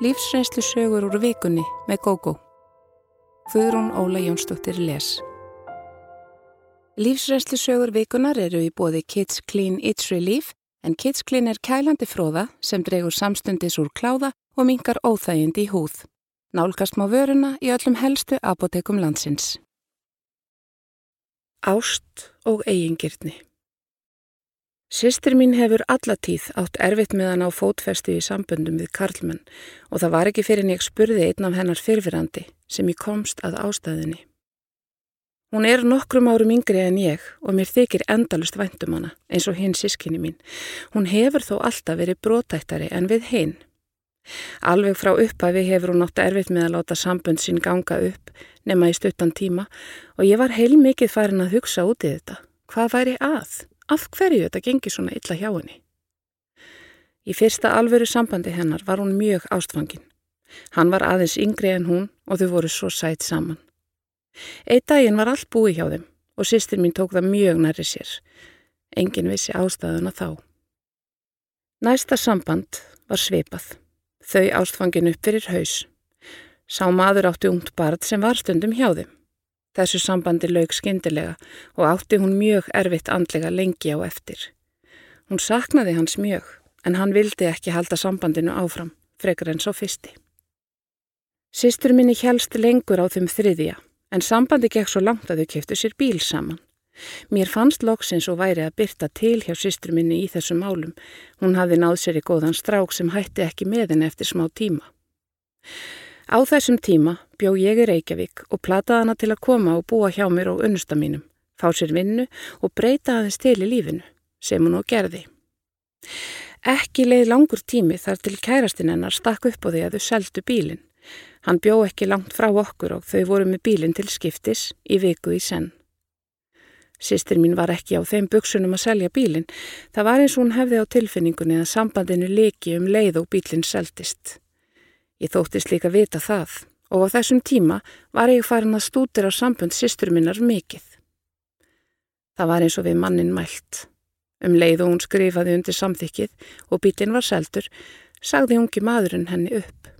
Lífsreynslu sögur úr vikunni með GóGó. Guðrún Óla Jónsdóttir les. Lífsreynslu sögur vikunar eru í bóði Kids Clean It's Relief en Kids Clean er kælandi fróða sem dregur samstundis úr kláða og mingar óþægind í húð. Nálgast má vöruna í öllum helstu apotekum landsins. Ást og eigingirtni Sistir mín hefur allatíð átt erfitt með hann á fótfestu í samböndum við Karlmann og það var ekki fyrir en ég spurði einn af hennar fyrfirandi sem ég komst að ástæðinni. Hún er nokkrum árum yngri en ég og mér þykir endalust væntum hana eins og hinn sískinni mín. Hún hefur þó alltaf verið brótættari en við hinn. Alveg frá upphafi hefur hún átt erfitt með að láta sambönd sín ganga upp nema í stuttan tíma og ég var heilmikið farin að hugsa út í þetta. Hvað væri að? Af hverju þetta gengi svona illa hjá henni. Í fyrsta alveru sambandi hennar var hún mjög ástfangin. Hann var aðeins yngri en hún og þau voru svo sætt saman. Eitt daginn var allt búi hjá þeim og sýstir mín tók það mjög næri sér. Engin vissi ástæðuna þá. Næsta samband var sveipað. Þau ástfangin upp fyrir haus. Sá maður átti ungt barð sem var stundum hjá þeim. Þessu sambandi laug skindilega og átti hún mjög erfitt andlega lengi á eftir. Hún saknaði hans mjög en hann vildi ekki halda sambandinu áfram, frekar en svo fyrsti. Sistur minni helst lengur á þeim þriðja en sambandi gekk svo langt að þau keftu sér bíl saman. Mér fannst loksins og væri að byrta til hjá sistur minni í þessum málum. Hún hafði náð sér í góðan strák sem hætti ekki með henni eftir smá tíma. Á þessum tíma bjó ég í Reykjavík og plataði hana til að koma og búa hjá mér og unnusta mínum, fá sér vinnu og breyta aðeins til í lífinu, sem hún og gerði. Ekki leið langur tími þar til kærastinn hennar stakk upp á því að þau seldu bílinn. Hann bjó ekki langt frá okkur og þau voru með bílinn til skiptis í viku í senn. Sistir mín var ekki á þeim buksunum að selja bílinn. Það var eins og hún hefði á tilfinningunni að sambandinu leki um leið og bílinn seldist. Ég þóttist líka vita það og á þessum tíma var ég farin að stútir á sambund sýstur minnar mikið. Það var eins og við mannin mælt. Um leið og hún skrifaði undir samþykkið og bílinn var seldur, sagði ungi maðurinn henni upp.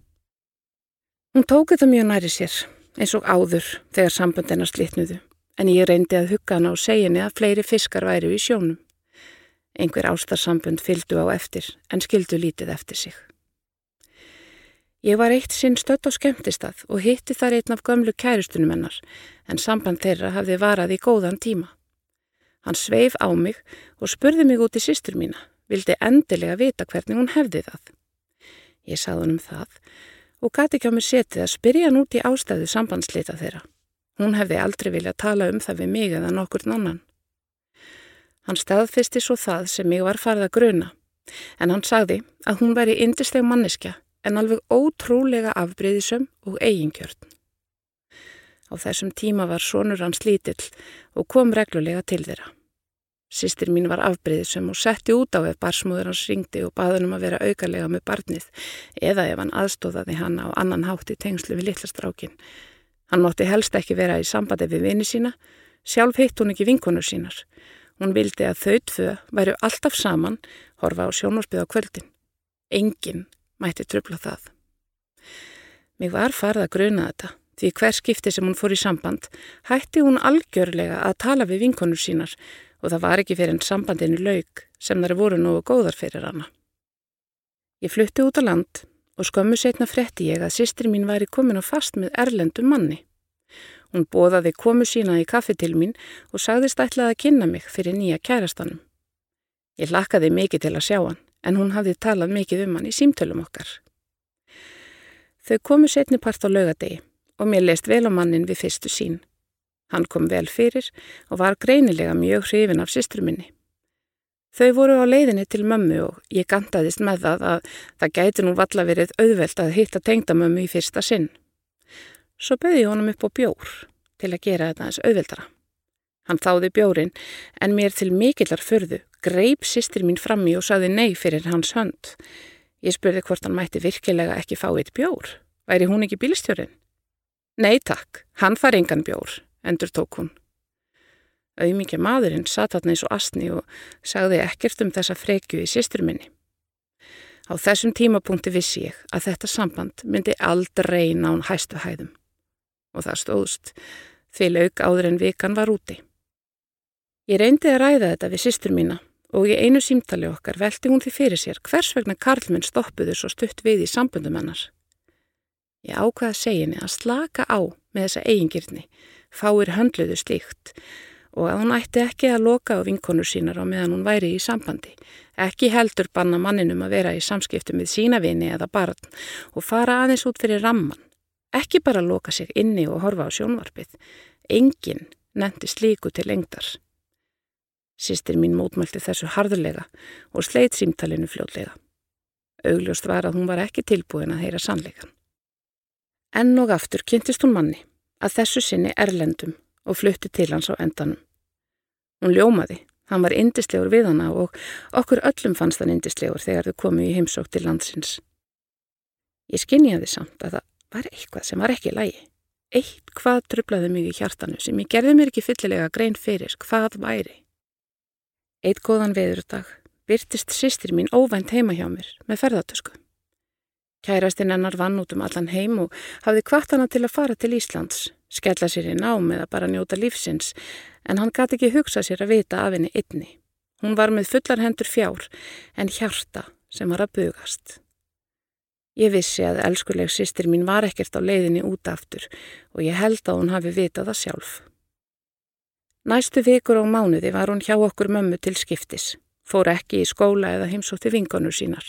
Hún tók þetta mjög næri sér, eins og áður þegar sambundina slitnuðu, en ég reyndi að hugga hana og segja henni að fleiri fiskar væri í sjónum. Einhver ástarsambund fylgdu á eftir, en skildu lítið eftir sig. Ég var eitt sinn stött á skemmtistað og hitti þar einn af gömlu kæristunum hennar en samband þeirra hafði varað í góðan tíma. Hann sveif á mig og spurði mig út í sýstur mína, vildi endilega vita hvernig hún hefði það. Ég sað hann um það og gati ekki á mig setið að spyrja hann út í ástæðu sambandslita þeirra. Hún hefði aldrei viljað tala um það við mig eða nokkur annan. Hann staðfisti svo það sem ég var farið að gruna en hann sagði að hún væri indisteg manneskja en alveg ótrúlega afbreyðisum og eiginkjörn. Á þessum tíma var sonur hans lítill og kom reglulega til þeirra. Sistir mín var afbreyðisum og setti út á ef barsmúður hans ringdi og baði hann um að vera aukarlega með barnið eða ef hann aðstóðaði hann á annan hátt í tengslu við litlastrákin. Hann mótti helst ekki vera í sambandi við vini sína, sjálf hitt hún ekki vinkonur sínar. Hún vildi að þau tvö væru alltaf saman, horfa á sjónarspið á kvöldin. Engin mætti tröfla það. Mér var farð að gruna þetta, því hver skipti sem hún fór í samband hætti hún algjörlega að tala við vinkonur sínar og það var ekki fyrir en sambandinu laug sem þar voru nógu góðar fyrir hana. Ég flutti út á land og skömmu setna fretti ég að sýstri mín væri komin á fast með erlendu manni. Hún bóðaði komu sína í kaffi til mín og sagðist ætlaði að kynna mig fyrir nýja kærastanum. Ég lakkaði mikið til að sjá hann en hún hafði talað mikið um hann í símtölum okkar. Þau komu setni part á laugadegi og mér leist vel á mannin við fyrstu sín. Hann kom vel fyrir og var greinilega mjög hrifin af systru minni. Þau voru á leiðinni til mömmu og ég gandaðist með það að það gæti nú valla verið auðvelt að hitta tengdamömmu í fyrsta sinn. Svo böði honum upp á bjór til að gera þetta eins auðveldara. Hann þáði bjórin en mér til mikillar förðu greip sýstir mín frammi og saði nei fyrir hans hönd. Ég spurði hvort hann mætti virkilega ekki fá eitt bjór. Væri hún ekki bílstjórin? Nei takk, hann far engan bjór, endur tók hún. Auðmíkja maðurinn satt hann eins og astni og sagði ekkert um þessa frekju í sýstur minni. Á þessum tímapunkti vissi ég að þetta samband myndi aldrei nán hæstu hæðum. Og það stóðst, því lauk áður en vikan var úti. Ég reyndi að ræða þetta við sýstur mína og í einu símtali okkar velti hún því fyrir sér hvers vegna Karlminn stoppuður svo stutt við í sambundum hennar. Ég ákvaði að segja henni að slaka á með þessa eigingirni, fáir höndluðu slíkt og að hún ætti ekki að loka á vinkonur sínar á meðan hún væri í sambandi, ekki heldur banna manninum að vera í samskiptu með sína vini eða barn og fara aðeins út fyrir ramman, ekki bara loka sig inni og horfa á sjónvarpið, enginn nefndi slíku til lengdar. Sistir mín mótmælti þessu harðulega og sleit símtalinu fljótlega. Augljóst var að hún var ekki tilbúin að heyra sannleikan. Enn og aftur kynntist hún manni að þessu sinni erlendum og flutti til hans á endanum. Hún ljómaði, hann var indislegur við hana og okkur öllum fannst hann indislegur þegar þau komu í heimsók til landsins. Ég skinniði samt að það var eitthvað sem var ekki lægi. Eitt hvað trublaði mig í hjartanu sem ég gerði mér ekki fyllilega grein fyrir hvað væri. Eitt góðan veðurdag byrtist sýstir mín óvænt heima hjá mér með ferðartösku. Kærastinn hennar vann út um allan heim og hafði kvart hana til að fara til Íslands, skella sér í nám eða bara njóta lífsins, en hann gæti ekki hugsa sér að vita af henni einni. Hún var með fullar hendur fjár en hjarta sem var að bugast. Ég vissi að elskuleg sýstir mín var ekkert á leiðinni út aftur og ég held að hún hafi vitað það sjálf. Næstu vikur og mánuði var hún hjá okkur mömmu til skiptis, fór ekki í skóla eða heimsótti vingonur sínar.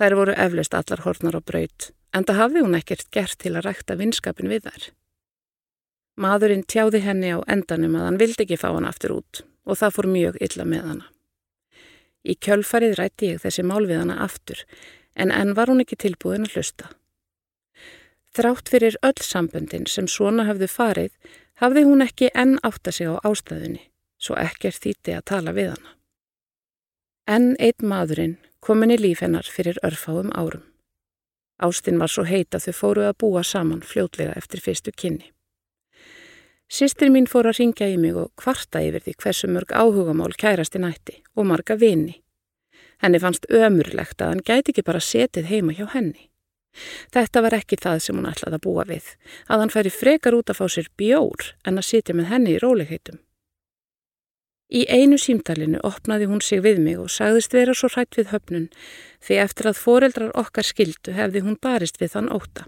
Þær voru eflust allar hornar á braut, en það hafði hún ekkert gert til að rækta vinskapin við þær. Maðurinn tjáði henni á endanum að hann vildi ekki fá hann aftur út og það fór mjög illa með hana. Í kjölfarið rætti ég þessi mál við hana aftur, en enn var hún ekki tilbúin að hlusta. Þrátt fyrir öll samböndin sem svona hafðu farið, hafði hún ekki enn átta sig á ástæðunni, svo ekkert þýtti að tala við hana. Enn einn maðurinn komin í líf hennar fyrir örfáum árum. Ástinn var svo heit að þau fóru að búa saman fljótlega eftir fyrstu kynni. Sistir mín fór að ringja í mig og kvarta yfir því hversu mörg áhugamál kærasti nætti og marga vini. Henni fannst ömurlegt að hann gæti ekki bara setið heima hjá henni. Þetta var ekki það sem hún ætlaði að búa við, að hann færi frekar út að fá sér bjór en að sitja með henni í rólegheitum. Í einu símtalinu opnaði hún sig við mig og sagðist vera svo hrætt við höfnun því eftir að foreldrar okkar skildu hefði hún barist við þann óta.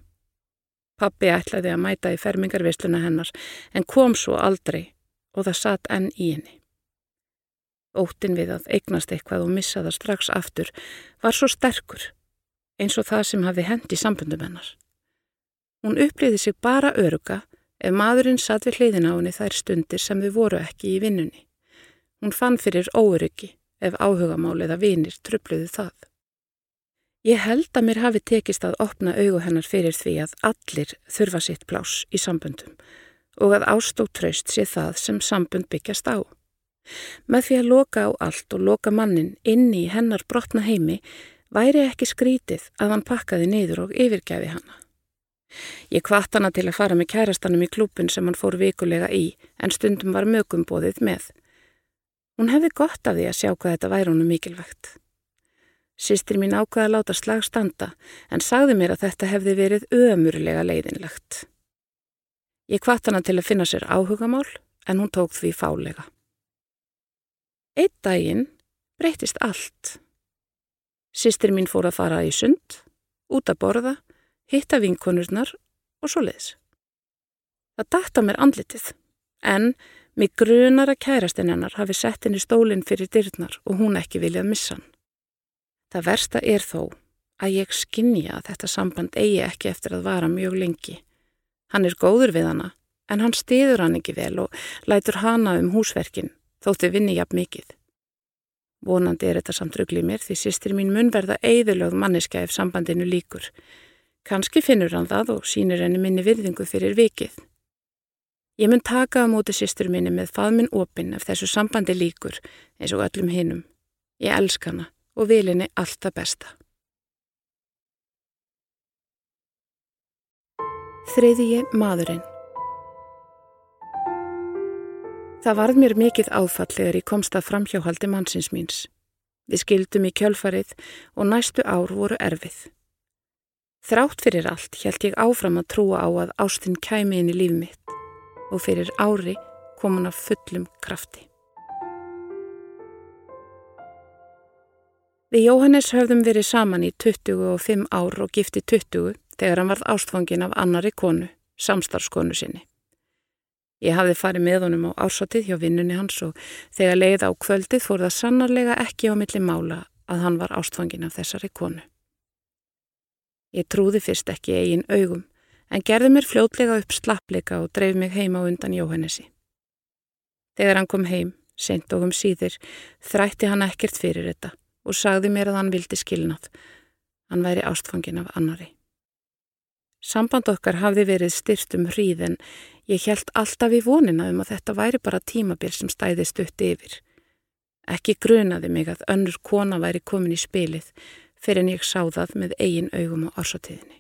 Pappi ætlaði að mæta í fermingarvisluna hennar en kom svo aldrei og það satt enn í henni. Ótin við að eignast eitthvað og missa það strax aftur var svo sterkur eins og það sem hafi hendi sambundum hennar. Hún upplýði sig bara öruga ef maðurinn satt við hliðina á henni þær stundir sem þau voru ekki í vinnunni. Hún fann fyrir óöryggi ef áhugamálið að vinir tröfluðu það. Ég held að mér hafi tekist að opna augu hennar fyrir því að allir þurfa sitt plás í sambundum og að ástótt traust sé það sem sambund byggjast á. Með því að loka á allt og loka mannin inni í hennar brotna heimi væri ekki skrítið að hann pakkaði niður og yfirgæfi hana. Ég kvart hana til að fara með kærastanum í klúpin sem hann fór vikulega í en stundum var mögumbóðið með. Hún hefði gott af því að sjá hvað þetta væri honum mikilvægt. Sistri mín ákvaði að láta slag standa en sagði mér að þetta hefði verið ömurlega leiðinlegt. Ég kvart hana til að finna sér áhugamál en hún tók því fálega. Eitt daginn breytist allt. Sistir mín fór að fara í sund, út að borða, hitta vinkonurnar og svo leiðis. Það dætt á mér andlitið, en mig grunar að kærastinn hennar hafi sett henni stólinn fyrir dyrnar og hún ekki viljað missa hann. Það versta er þó að ég skinnja að þetta samband eigi ekki eftir að vara mjög lengi. Hann er góður við hana, en hann stiður hann ekki vel og lætur hana um húsverkin þótti vinni jafn mikið. Vonandi er þetta samt rugglið mér því sýstir mín mun verða eigðurlögð manniska ef sambandinu líkur. Kanski finnur hann það og sínir henni minni virðingu fyrir vikið. Ég mun taka á móti sýstur minni með faðminn opinn ef þessu sambandi líkur eins og öllum hinnum. Ég elsk hana og vil henni allt það besta. Þriðji maðurinn Það varð mér mikið áfall þegar ég komst að framhjáhaldi mannsins míns. Við skildum í kjölfarið og næstu ár voru erfið. Þrátt fyrir allt held ég áfram að trúa á að ástinn kæmi inn í líf mitt og fyrir ári kom hann af fullum krafti. Við Jóhannes höfðum verið saman í 25 ár og gifti 20 þegar hann varð ástfangin af annari konu, samstarfskonu sinni. Ég hafði farið með honum á ársatið hjá vinnunni hans og þegar leið á kvöldið fór það sannarlega ekki á milli mála að hann var ástfangin af þessari konu. Ég trúði fyrst ekki eigin augum en gerði mér fljótlega upp slappleika og dreif mig heima undan Jóhannesi. Þegar hann kom heim, sent og um síðir, þrætti hann ekkert fyrir þetta og sagði mér að hann vildi skilnað. Hann væri ástfangin af annari. Samband okkar hafði verið styrt um hríð en ég held alltaf í vonina um að þetta væri bara tímabil sem stæði stutti yfir. Ekki grunaði mig að önnur kona væri komin í spilið fyrir en ég sá það með eigin augum á ársatíðinni.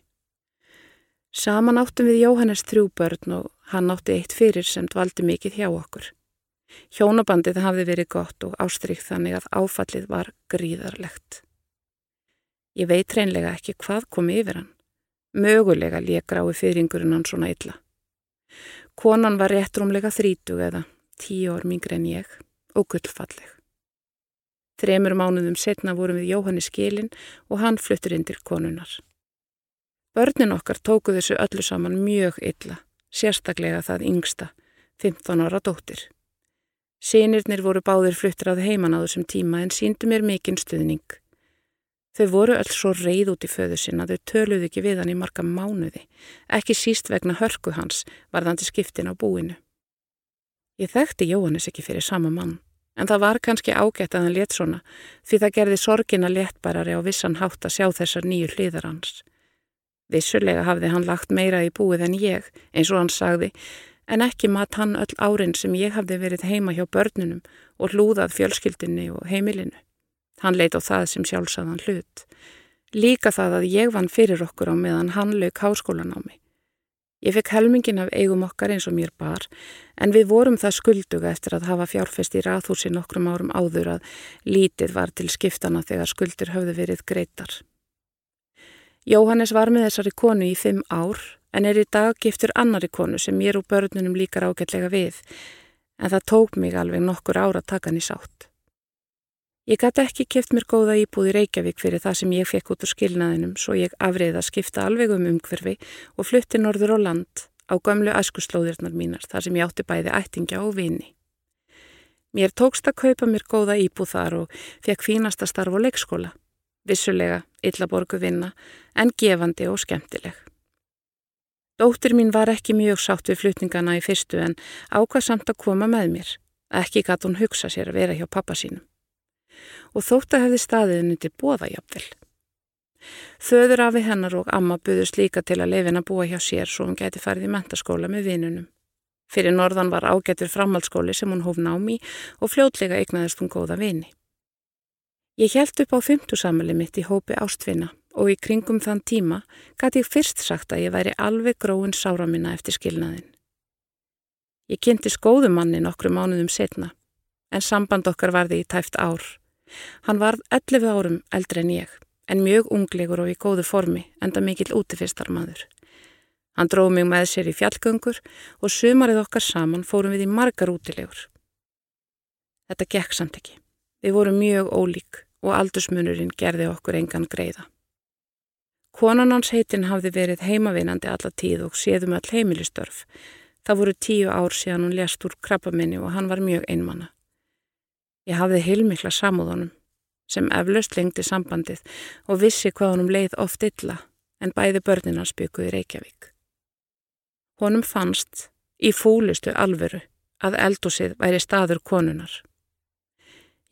Saman áttum við Jóhannes þrjú börn og hann átti eitt fyrir sem dvaldi mikið hjá okkur. Hjónabandið hafði verið gott og ástrykk þannig að áfallið var gríðarlegt. Ég veit reynlega ekki hvað kom yfir hann. Mögulega lék grái fyrringurinn hann svona illa. Konan var réttrumlega þrítug eða tíu ár mingri en ég og gullfalleg. Þremur mánuðum setna vorum við Jóhanni skilin og hann fluttur inn til konunar. Börnin okkar tóku þessu öllu saman mjög illa, sérstaklega það yngsta, 15 ára dóttir. Sýnirnir voru báðir fluttur að heiman á þessum tíma en síndu mér mikinn stuðning. Þau voru öll svo reið út í föðu sinna, þau töluðu ekki við hann í marga mánuði, ekki síst vegna hörku hans varðandi skiptin á búinu. Ég þekkti Jóhannes ekki fyrir sama mann, en það var kannski ágætt að hann létt svona, því það gerði sorgina léttbærari á vissan hátt að sjá þessar nýju hliðar hans. Vissulega hafði hann lagt meira í búið en ég, eins og hann sagði, en ekki mat hann öll árin sem ég hafði verið heima hjá börnunum og hlúðað fjölskyldinni og heimilinu. Hann leit á það sem sjálfsagðan hlut. Líka það að ég vann fyrir okkur á meðan hann lauk háskólan á mig. Ég fekk helmingin af eigum okkar eins og mér bar, en við vorum það skulduga eftir að hafa fjárfest í rathúsi nokkrum árum áður að lítið var til skiptana þegar skuldur höfðu verið greitar. Jóhannes var með þessari konu í fimm ár, en er í dag giftur annari konu sem ég og börnunum líkar ágætlega við, en það tók mig alveg nokkur ára að taka hann í sátt. Ég gæti ekki keft mér góða íbúð í Reykjavík fyrir það sem ég fekk út úr skilnaðinum svo ég afrið að skipta alveg um umhverfi og flutti norður á land á gömlu æskuslóðirnar mínar þar sem ég átti bæði ættingja og vini. Mér tókst að kaupa mér góða íbúð þar og fekk fínasta starf á leikskóla. Vissulega, illa borgu vinna, en gefandi og skemmtileg. Dóttir mín var ekki mjög sátt við flutningana í fyrstu en ákvað samt að koma með mér. Ekki gæti hún hugsa sér að vera hjá pappa sínum og þótt að hefði staðiðinu til bóðajafvel. Þöður afi hennar og amma buðust líka til að lefin að búa hjá sér svo hún gæti farið í mentaskóla með vinunum. Fyrir norðan var ágættur framhaldsskóli sem hún hóf námi og fljótlega eignaðist hún góða vini. Ég held upp á fymtusamali mitt í hópi ástvinna og í kringum þann tíma gæti ég fyrst sagt að ég væri alveg gróin sára minna eftir skilnaðin. Ég kynnti skóðumanni nokkru mánuðum setna en samband okkar varði í tæft ár Hann varð 11 árum eldri en ég, en mjög unglegur og í góðu formi, enda mikill útifistar maður. Hann dróð mig með sér í fjallgöngur og sumarið okkar saman fórum við í margar útilegur. Þetta gekk samt ekki. Við vorum mjög ólík og aldursmunurinn gerði okkur engan greiða. Konan hans heitin hafði verið heimavinandi alla tíð og séðum all heimilistörf. Það voru tíu ár síðan hún lest úr krabbaminni og hann var mjög einmanna. Ég hafði heilmikla samúðunum sem eflaust lengti sambandið og vissi hvað honum leið oft illa en bæði börnina spjökuði Reykjavík. Honum fannst í fúlustu alvöru að eldúsið væri staður konunar.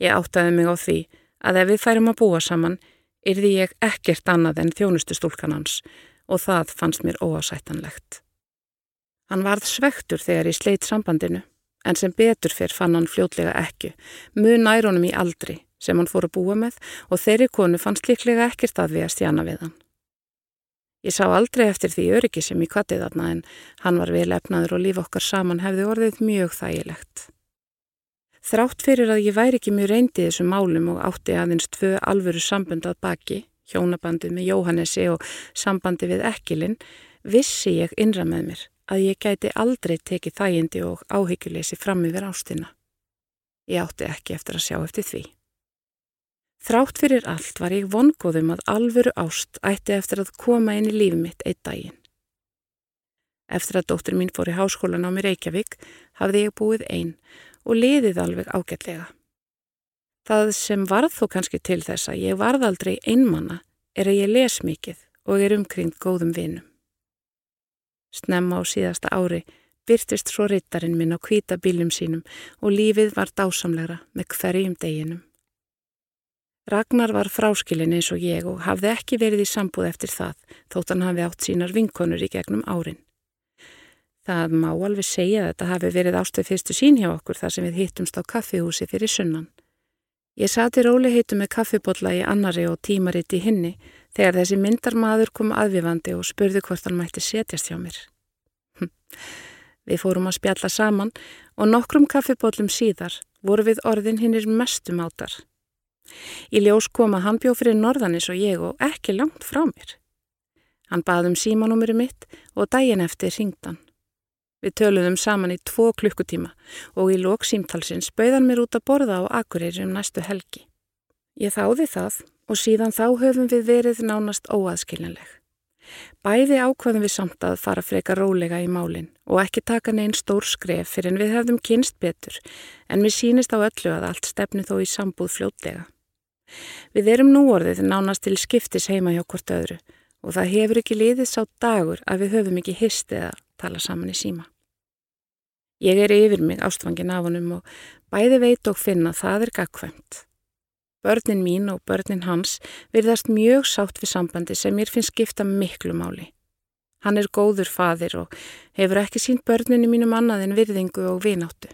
Ég áttaði mig á því að ef við færum að búa saman yrði ég ekkert annað en þjónustu stúlkan hans og það fannst mér óásættanlegt. Hann varð svektur þegar ég sleitt sambandinu en sem betur fyrr fann hann fljótlega ekki, mun nær honum í aldri sem hann fór að búa með og þeirri konu fannst líklega ekkert að við að stjana við hann. Ég sá aldrei eftir því öryggi sem ég kvattið þarna en hann var vel efnaður og líf okkar saman hefði orðið mjög þægilegt. Þrátt fyrir að ég væri ekki mjög reyndið þessum málum og átti aðeins tvö alvöru sambund að baki, hjónabandið með Jóhannesi og sambandi við Ekkilinn, vissi ég innra með mér að ég gæti aldrei tekið þægindi og áhyggjuleysi fram yfir ástina. Ég átti ekki eftir að sjá eftir því. Þrátt fyrir allt var ég vongóðum að alvöru ást ætti eftir að koma inn í lífið mitt eitt daginn. Eftir að dóttur mín fór í háskólan á mér Reykjavík hafði ég búið einn og liðið alveg ágætlega. Það sem varð þó kannski til þess að ég varð aldrei einmanna er að ég les mikið og er umkring góðum vinum. Snemma á síðasta ári byrtist svo rittarinn minn á hvita bílum sínum og lífið var dásamlegra með hverjum deginum. Ragnar var fráskilin eins og ég og hafði ekki verið í sambúð eftir það þótt hann hafi átt sínar vinkonur í gegnum árin. Það má alveg segja að þetta hafi verið ástöð fyrstu sín hjá okkur þar sem við hittumst á kaffihúsi fyrir sunnan. Ég sati róli heitu með kaffibotla í annari og tímaritt í hinni þegar þessi myndarmadur kom aðvifandi og spurði hvort hann mætti setjast hjá mér. Hm. Við fórum að spjalla saman og nokkrum kaffibotlum síðar voru við orðin hinnir mestum átar. Í ljós kom að hann bjóð fyrir norðanis og ég og ekki langt frá mér. Hann bað um símanúmuru mitt og daginn eftir ringdan. Við töluðum saman í tvo klukkutíma og í lóksímtalsins bauðan mér út að borða á Akureyri um næstu helgi. Ég þáði það og síðan þá höfum við verið nánast óaðskiljanleg. Bæði ákvaðum við samt að fara freka rólega í málinn og ekki taka neinn stór skref fyrir en við hefðum kynst betur en mér sínist á öllu að allt stefni þó í sambúð fljótlega. Við erum nú orðið nánast til skiptis heima hjá hvort öðru og það hefur ekki liðið sá dagur að við höfum ekki histið að tala saman í síma. Ég er yfir mig ástfangin af honum og bæði veit og finna það er gagkvæmt. Börnin mín og börnin hans virðast mjög sátt við sambandi sem mér finnst skipta miklu máli. Hann er góður fadir og hefur ekki sínt börninu mínum annað en virðingu og vináttu.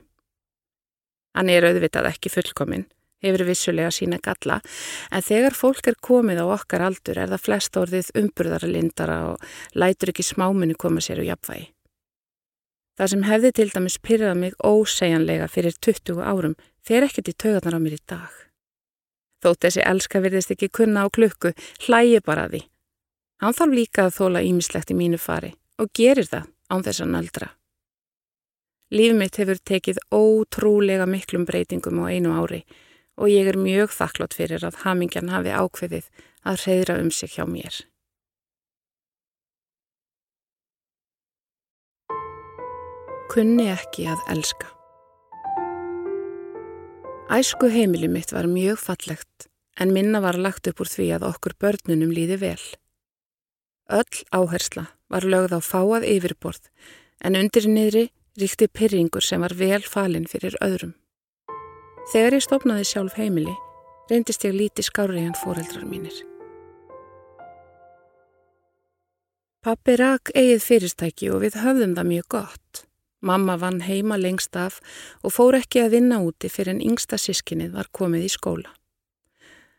Hann er auðvitað ekki fullkominn, hefur vissulega sína galla, en þegar fólk er komið á okkar aldur er það flest orðið umburðarlindara og lætur ekki smáminu koma sér á jafnvægi. Það sem hefði til dæmis pyrrað mig ósegjanlega fyrir 20 árum fer ekkert í tögarnar á mér í dag. Þótt þessi elska virðist ekki kunna á klukku, hlægi bara því. Hann þarf líka að þóla ímislegt í mínu fari og gerir það án þess að nöldra. Líf mitt hefur tekið ótrúlega miklum breytingum á einu ári og ég er mjög þakklátt fyrir að hamingjan hafi ákveðið að reyðra um sig hjá mér. kunni ekki að elska. Æsku heimili mitt var mjög fallegt en minna var lagt upp úr því að okkur börnunum líði vel. Öll áhersla var lögð á fáað yfirborð en undir niðri ríkti pyrringur sem var vel falinn fyrir öðrum. Þegar ég stopnaði sjálf heimili reyndist ég líti skári en fóreldrar mínir. Pappi rak eigið fyrirstæki og við höfðum það mjög gott. Mamma vann heima lengst af og fór ekki að vinna úti fyrir en yngsta sískinnið var komið í skóla.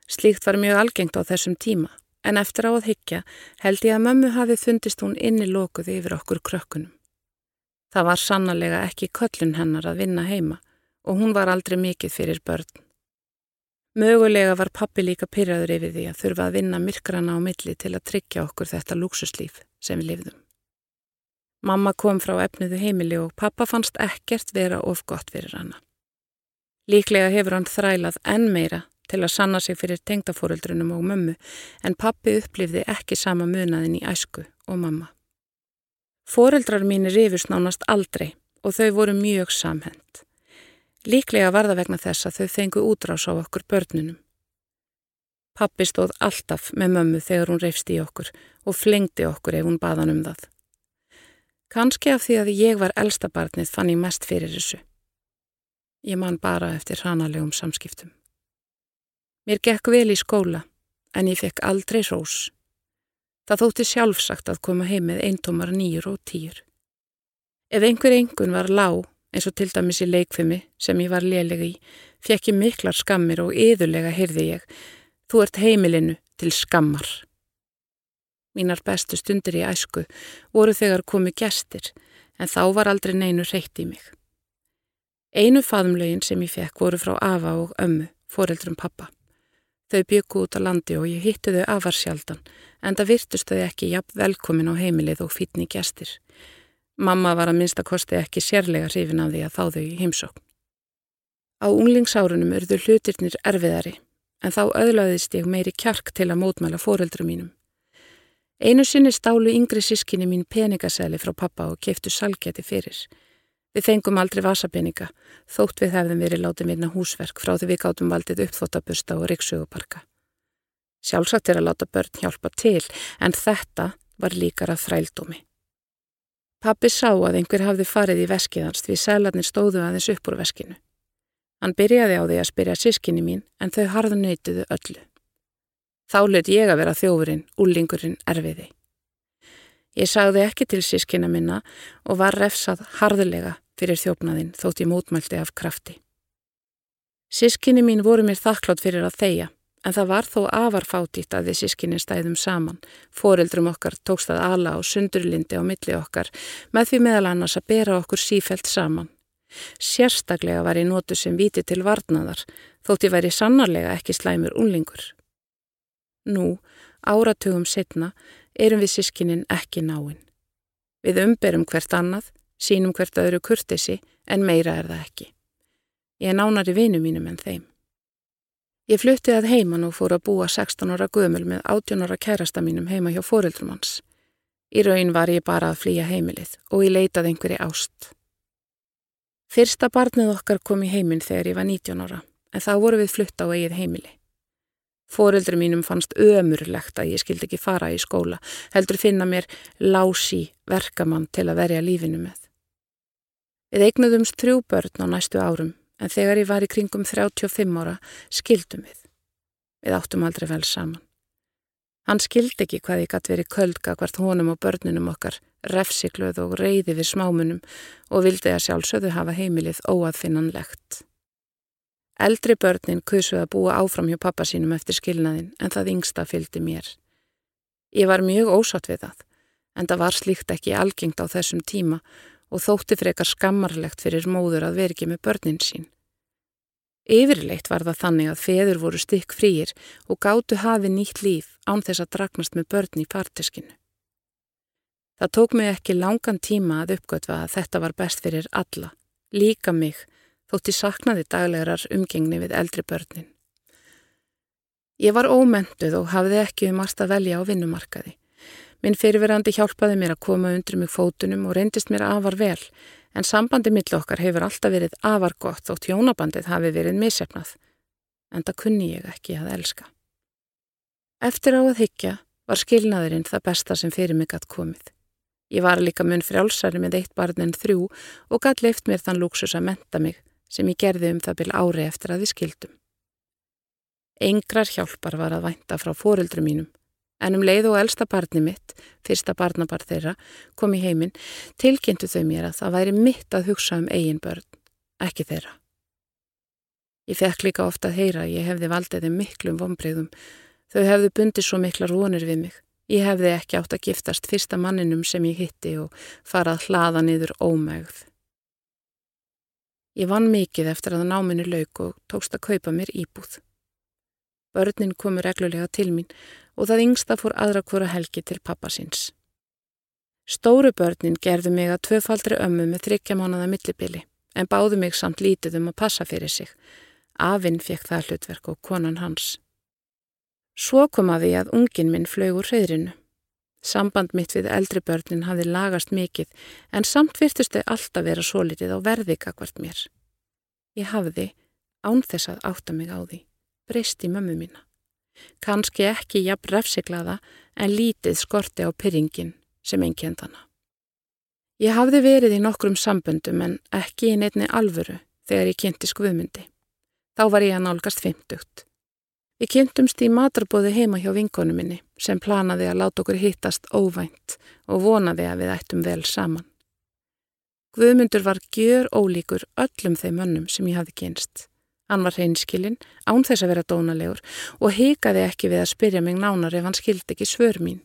Slíkt var mjög algengt á þessum tíma, en eftir á að higgja held ég að mömmu hafi fundist hún inni lokuð yfir okkur krökkunum. Það var sannlega ekki köllun hennar að vinna heima og hún var aldrei mikið fyrir börn. Mögulega var pappi líka pyrraður yfir því að þurfa að vinna myrkrana á milli til að tryggja okkur þetta lúksuslíf sem við lifðum. Mamma kom frá efnuðu heimili og pappa fannst ekkert vera of gott fyrir hana. Líklega hefur hann þrælað enn meira til að sanna sig fyrir tengdafóruldrunum og mömmu en pappi upplifði ekki sama munaðin í æsku og mamma. Fóruldrar mínir rifust nánast aldrei og þau voru mjög samhend. Líklega var það vegna þess að þau fengu útrás á okkur börnunum. Pappi stóð alltaf með mömmu þegar hún reyfst í okkur og flengdi okkur ef hún baðan um það. Kanski af því að ég var elsta barnið fann ég mest fyrir þessu. Ég man bara eftir hanalegum samskiptum. Mér gekk vel í skóla, en ég fekk aldrei rós. Það þótti sjálfsagt að koma heim með eintómar nýjur og týjur. Ef einhver engun var lág, eins og til dæmis í leikfimi sem ég var lélega í, fekk ég miklar skammir og yðurlega heyrði ég, þú ert heimilinu til skammar. Mínar bestu stundir í æsku voru þegar komu gestir en þá var aldrei neinu reytt í mig. Einu faðumlögin sem ég fekk voru frá Afa og ömmu, foreldrum pappa. Þau byggu út á landi og ég hitti þau afarsjaldan, en það virtust þau ekki jafn velkomin á heimilið og fítni gestir. Mamma var að minnstakosti ekki sérlega hrifin af því að þá þau í heimsókn. Á unglingsárunum urðu hlutirnir erfiðari, en þá öðlaðist ég meiri kjark til að mótmæla foreldrum mínum. Einu sinni stálu yngri sískinni mín peningasæli frá pappa og keftu salgjati fyrir. Við fengum aldrei vasapeninga, þótt við hefðum verið látið minna húsverk frá því við gáttum valdið uppþóttabusta og riksuguparka. Sjálfsagt er að láta börn hjálpa til, en þetta var líkara þrældómi. Pappi sá að einhver hafði farið í veskiðans því sælarnir stóðu aðeins upp úr veskinu. Hann byrjaði á því að spyrja sískinni mín, en þau harðu nöytuðu öllu. Þá löt ég að vera þjófurinn, úlingurinn, erfiði. Ég sagði ekki til sískina minna og var refsað harðulega fyrir þjófnaðinn þótt ég mótmælti af krafti. Sískinni mín voru mér þakklátt fyrir að þeia, en það var þó afarfátít að við sískinni stæðum saman. Fóreldrum okkar tókst að ala á sundurlindi á milli okkar með því meðal annars að bera okkur sífelt saman. Sérstaklega var ég nótu sem viti til varnaðar, þótt ég væri sannarlega ekki slæmur unlingur. Nú, áratugum setna, erum við sískinin ekki náinn. Við umberum hvert annað, sínum hvert öðru kurtisi en meira er það ekki. Ég er nánari vinu mínum en þeim. Ég flutti að heiman og fór að búa 16 ára gömul með 18 ára kærasta mínum heima hjá fóreldrum hans. Í raun var ég bara að flýja heimilið og ég leitað einhverji ást. Fyrsta barnið okkar kom í heiminn þegar ég var 19 ára en þá voru við flutta á eigið heimili. Fóreldri mínum fannst ömurlegt að ég skildi ekki fara í skóla, heldur finna mér lási verkamann til að verja lífinu með. Við eignuðumst þrjú börn á næstu árum, en þegar ég var í kringum 35 ára skildum við. Við áttum aldrei vel saman. Hann skildi ekki hvað ég gæti verið köldga hvert honum og börnunum okkar, refsikluð og reyði við smámunum og vildi að sjálfsögðu hafa heimilið óaðfinnanlegt. Eldri börnin kusuð að búa áfram hjá pappa sínum eftir skilnaðin en það yngsta fylgdi mér. Ég var mjög ósatt við það, en það var slíkt ekki algengt á þessum tíma og þótti frekar skammarlegt fyrir móður að veri ekki með börnin sín. Yfirleitt var það þannig að feður voru stykk frýir og gáttu hafi nýtt líf án þess að dragnast með börn í parteskinu. Það tók mig ekki langan tíma að uppgötva að þetta var best fyrir alla, líka mig, þótti saknaði daglegarar umgengni við eldri börnin. Ég var ómentuð og hafði ekki um margt að velja á vinnumarkaði. Minn fyrirverandi hjálpaði mér að koma undir mig fótunum og reyndist mér afar vel, en sambandi mill okkar hefur alltaf verið afar gott þótt hjónabandið hafi verið missefnað, en það kunni ég ekki að elska. Eftir á að higgja var skilnaðurinn það besta sem fyrir mig gætt komið. Ég var líka mun frjálsari með eitt barn en þrjú og gætt leift mér þann lúksus að menta mig sem ég gerði um það byl ári eftir að við skildum. Engrar hjálpar var að vænta frá fóreldru mínum en um leið og elsta barni mitt, fyrsta barnabar þeirra, kom í heiminn, tilkynntu þau mér að það væri mitt að hugsa um eigin börn, ekki þeirra. Ég fekk líka ofta að heyra að ég hefði valdið þeim miklum vonbreyðum. Þau hefðu bundið svo miklar vonir við mig. Ég hefði ekki átt að giftast fyrsta manninum sem ég hitti og farað hlaða niður ómægð. Ég vann mikið eftir að náminu lauk og tókst að kaupa mér íbúð. Börnin komu reglulega til mín og það yngsta fór aðra hvora helgi til pappasins. Stóru börnin gerðu mig að tvöfaldri ömmu með þryggja mánuða millibili en báðu mig samt lítið um að passa fyrir sig. Afinn fekk það hlutverk og konan hans. Svo kom að því að ungin minn flög úr hreðrinu. Samband mitt við eldri börnin hafði lagast mikið en samt virtust þau alltaf vera svo litið á verðikakvart mér. Ég hafði, án þess að átta mig á því, breyst í mömmu mína. Kanski ekki jafn refsiklaða en lítið skorti á pyrringin sem engjend hana. Ég hafði verið í nokkrum samböndum en ekki í neittni alvöru þegar ég kynnti skvömyndi. Þá var ég að nálgast fymtugt. Við kynntumst í matarbóði heima hjá vinkonu minni sem planaði að láta okkur hittast óvænt og vonaði að við ættum vel saman. Guðmundur var gjör ólíkur öllum þeim önnum sem ég hafði kynst. Hann var hreinskilinn, án þess að vera dónalegur og hikaði ekki við að spyrja mig nánar ef hann skildi ekki svör mín.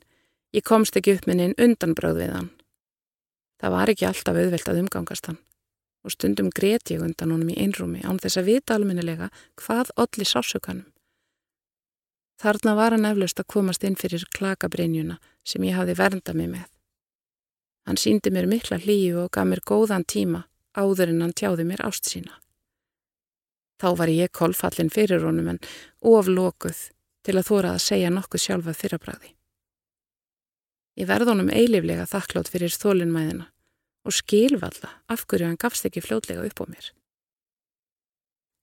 Ég komst ekki upp minni en undanbröð við hann. Það var ekki alltaf auðvelt að umgangast hann og stundum greti ég undan honum í einrúmi án þess að vita alminnilega hvað olli sásökanum. Þarna var hann eflaust að komast inn fyrir klakabreinjuna sem ég hafði vernda mig með. Hann síndi mér mikla hlýju og gaf mér góðan tíma áður en hann tjáði mér ást sína. Þá var ég kolfallin fyrir honum en oflokuð til að þóra að segja nokkuð sjálfað fyrrabræði. Ég verð honum eiliflega þakklátt fyrir þólinnmæðina og skilvalla af hverju hann gafst ekki fljótlega upp á mér.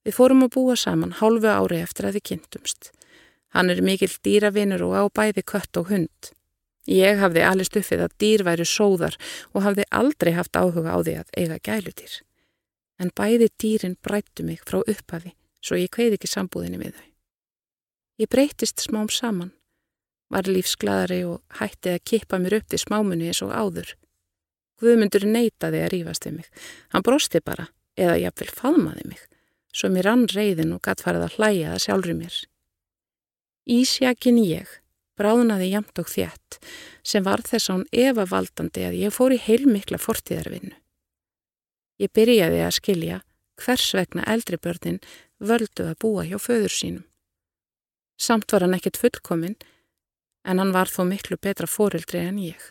Við fórum að búa saman hálfu ári eftir að við kynntumst. Hann er mikill dýravinur og á bæði kött og hund. Ég hafði alveg stuffið að dýr væri sóðar og hafði aldrei haft áhuga á því að eiga gælutýr en bæði dýrin brættu mig frá upphafi svo ég kveið ekki sambúðinni við þau. Ég breytist smám saman, var lífsgladari og hætti að kippa mér upp við smámunni eins og áður. Guðmundur neytaði að rýfast við mig. Hann brosti bara, eða jáfnvel faðmaði mig, svo mér ann reyðin og gatt farið að hlæja það sjálfur mér. Ísjakin ég bráðnaði jamt og þjætt sem var þess án efa valdandi að ég fór í heilmikla fortíðarvinnu. Ég byrjaði að skilja hvers vegna eldri börnin völdu að búa hjá föður sínum. Samt var hann ekkit fullkominn en hann var þó miklu betra fórildri en ég.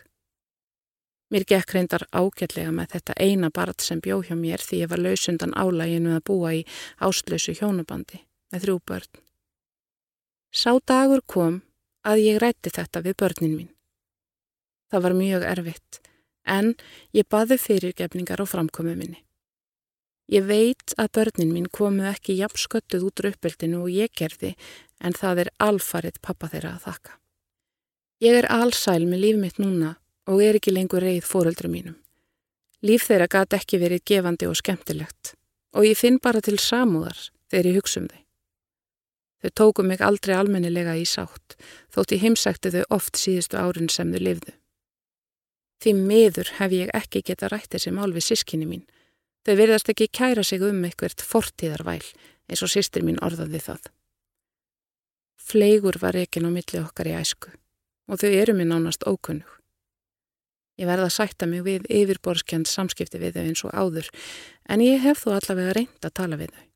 Mér gekk reyndar ágætlega með þetta eina barð sem bjó hjá mér því ég var lausundan álæginu að búa í áslösu hjónabandi með þrjú börn. Sá dagur kom að ég rætti þetta við börnin mín. Það var mjög erfitt en ég baði fyrirgefningar á framkomu minni. Ég veit að börnin mín komu ekki jafn sköttuð út röppeldinu og ég gerði en það er alfarið pappa þeirra að þakka. Ég er allsæl með líf mitt núna og er ekki lengur reið fóröldru mínum. Líf þeirra gæti ekki verið gefandi og skemmtilegt og ég finn bara til samúðar þegar ég hugsa um þau. Þau tóku mig aldrei almennilega í sátt þótt ég heimsækti þau oft síðustu árin sem þau lifðu. Því miður hef ég ekki geta rætt þessi mál við sískinni mín. Þau verðast ekki kæra sig um eitthvert fortíðarvæl eins og sýstir mín orðaði það. Fleigur var ekki ná milli okkar í æsku og þau eru mér nánast ókunnug. Ég verða að sætta mig við yfirborskjand samskipti við þau eins og áður en ég hef þó allavega reynd að tala við þau.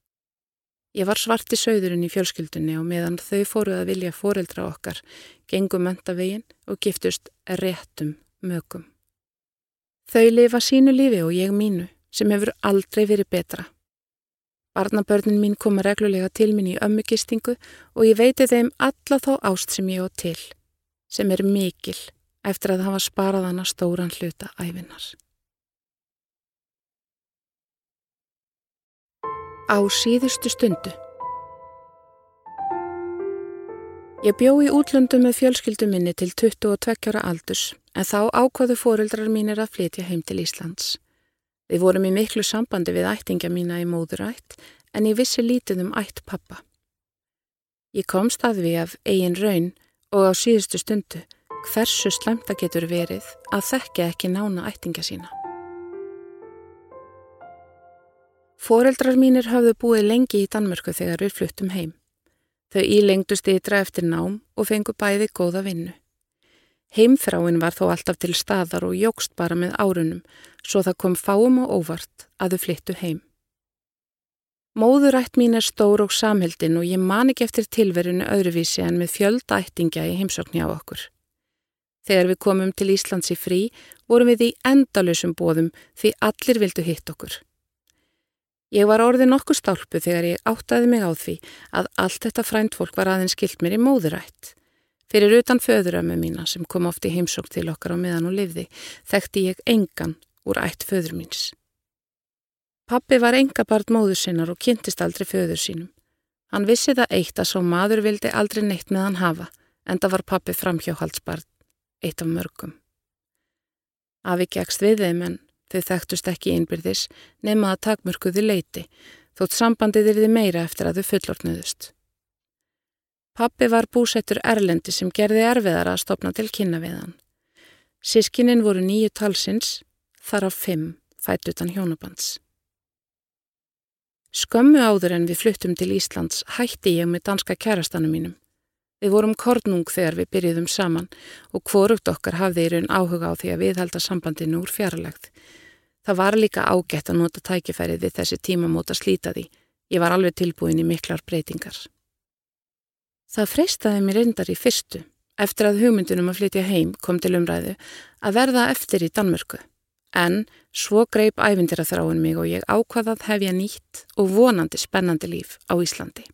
Ég var svarti söðurinn í fjölskyldunni og meðan þau fóruð að vilja foreldra okkar, gengum möntavegin og giftust réttum mögum. Þau lifa sínu lífi og ég mínu sem hefur aldrei verið betra. Barnabörnin mín koma reglulega til mín í ömmugistingu og ég veiti þeim alla þá ást sem ég á til, sem er mikil eftir að hafa sparað hana stóran hluta æfinar. Á síðustu stundu Ég bjó í útlöndu með fjölskyldu minni til 22 ára aldurs en þá ákvaðu fóreldrar mínir að flytja heim til Íslands. Við vorum í miklu sambandi við ættingja mína í móðurætt en ég vissi lítið um ætt pappa. Ég komst að við af eigin raun og á síðustu stundu hversu slemta getur verið að þekka ekki nána ættingja sína. Fóreldrar mínir hafðu búið lengi í Danmörku þegar við fluttum heim. Þau ílengdust ytra eftir nám og fengu bæði góða vinnu. Heimþráin var þó alltaf til staðar og jógst bara með árunum, svo það kom fáum og óvart að þau flyttu heim. Móðurætt mín er stór og samheldin og ég man ekki eftir tilverinu öðruvísi en með fjöldættingja í heimsókn hjá okkur. Þegar við komum til Íslands í frí vorum við í endalösum bóðum því allir vildu hitt okkur. Ég var orðið nokkuð stálpu þegar ég áttaði mig á því að allt þetta fræntfólk var aðeins skilt mér í móðurætt. Fyrir utan föðurömmu mína sem kom oft í heimsók til okkar á meðan og lifði, þekkti ég engan úr ætt föður míns. Pappi var enga barn móður sinnar og kynntist aldrei föður sínum. Hann vissi það eitt að svo maður vildi aldrei neitt með hann hafa, en það var pappi framhjóhaldsbarn, eitt af mörgum. Afi gegst við þeim en Þau þekktust ekki innbyrðis nema að takmörkuðu leiti, þótt sambandið er þið meira eftir að þau fullortnuðust. Pappi var búsettur Erlendi sem gerði erfiðara að stopna til kynna við hann. Sískinin voru nýju talsins, þar af fimm fætt utan hjónabands. Skömmu áður en við fluttum til Íslands hætti ég með danska kærastanum mínum. Við vorum kornung þegar við byrjuðum saman og hvorugt okkar hafði í raun áhuga á því að viðhalda sambandinu úr fjarlægð Það var líka ágætt að nota tækifærið við þessi tímamóta slíta því. Ég var alveg tilbúin í miklar breytingar. Það freystaði mér reyndar í fyrstu, eftir að hugmyndunum að flytja heim kom til umræðu, að verða eftir í Danmörku. En svo greip ævindir að þráin mig og ég ákvaðað hefja nýtt og vonandi spennandi líf á Íslandi.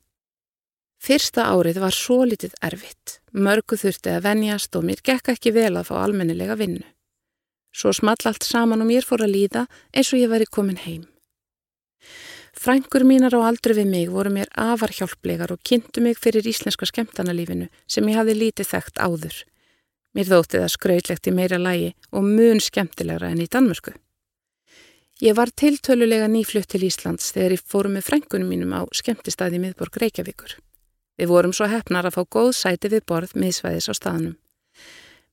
Fyrsta árið var svo litið erfitt, mörgu þurfti að venjast og mér gekk ekki vel að fá almennilega vinnu. Svo small allt saman og mér fór að líða eins og ég væri komin heim. Frængur mínar á aldru við mig voru mér afar hjálplegar og kynntu mig fyrir íslenska skemmtanalífinu sem ég hafi lítið þekkt áður. Mér þótti það skrautlegt í meira lægi og mun skemmtilegra enn í Danmörku. Ég var tiltölulega nýflutt til Íslands þegar ég fóru með frængunum mínum á skemmtistæði miðborg Reykjavíkur. Við vorum svo hefnar að fá góð sæti við borð miðsvæðis á staðnum.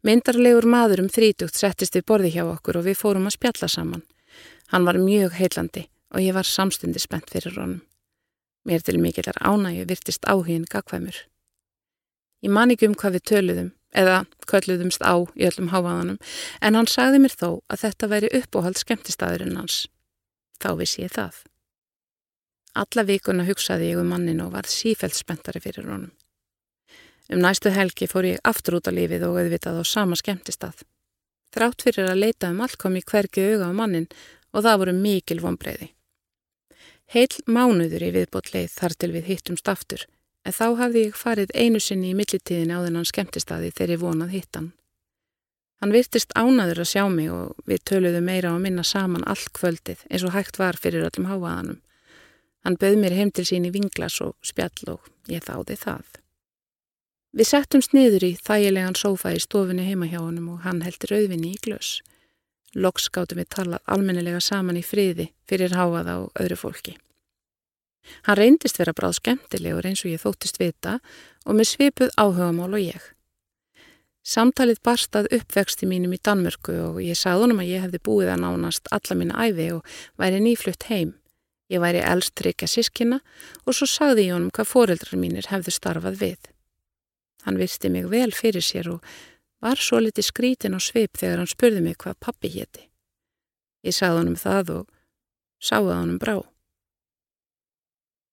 Myndarlegur maður um þrítugt settist við borði hjá okkur og við fórum að spjalla saman. Hann var mjög heillandi og ég var samstundi spennt fyrir honum. Mér til mikillar ánægju virtist áhugin gagvæmur. Ég man ekki um hvað við töluðum eða kölluðumst á í öllum hávaðanum en hann sagði mér þó að þetta væri uppóhald skemmtistæðurinn hans. Þá vissi ég það. Alla vikuna hugsaði ég um mannin og var sífælt spenntari fyrir honum. Um næstu helgi fór ég aftur út á lífið og auðvitað á sama skemmtistað. Þrátt fyrir að leita um allt kom ég hvergi auga á mannin og það voru mikil vonbreiði. Heil mánuður í viðbót leið þar til við hittumst aftur, en þá hafði ég farið einu sinni í millitíðin á þennan skemmtistaði þegar ég vonað hittan. Hann virtist ánaður að sjá mig og við töluðum meira á minna saman allt kvöldið eins og hægt var fyrir öllum háaðanum. Hann bauð mér heim til sín í vinglas og spjall og ég þáði það. Við settumst niður í þægilegan sófa í stofunni heima hjá honum og hann heldur auðvinni í glös. Loks gáttum við talað almennilega saman í friði fyrir háaða og öðru fólki. Hann reyndist vera bráð skemmtilegur eins og ég þóttist vita og með svipuð áhugamál og ég. Samtalið barstað uppvexti mínum í Danmörku og ég sagði honum að ég hefði búið að nánast alla mína æfi og væri nýflutt heim. Ég væri elst tryggja sískina og svo sagði ég honum hvað foreldrar mínir hefðu starfað við. Hann virsti mig vel fyrir sér og var svo litið skrítin á svip þegar hann spurði mig hvað pappi hétti. Ég sagði honum það og sáði honum brá.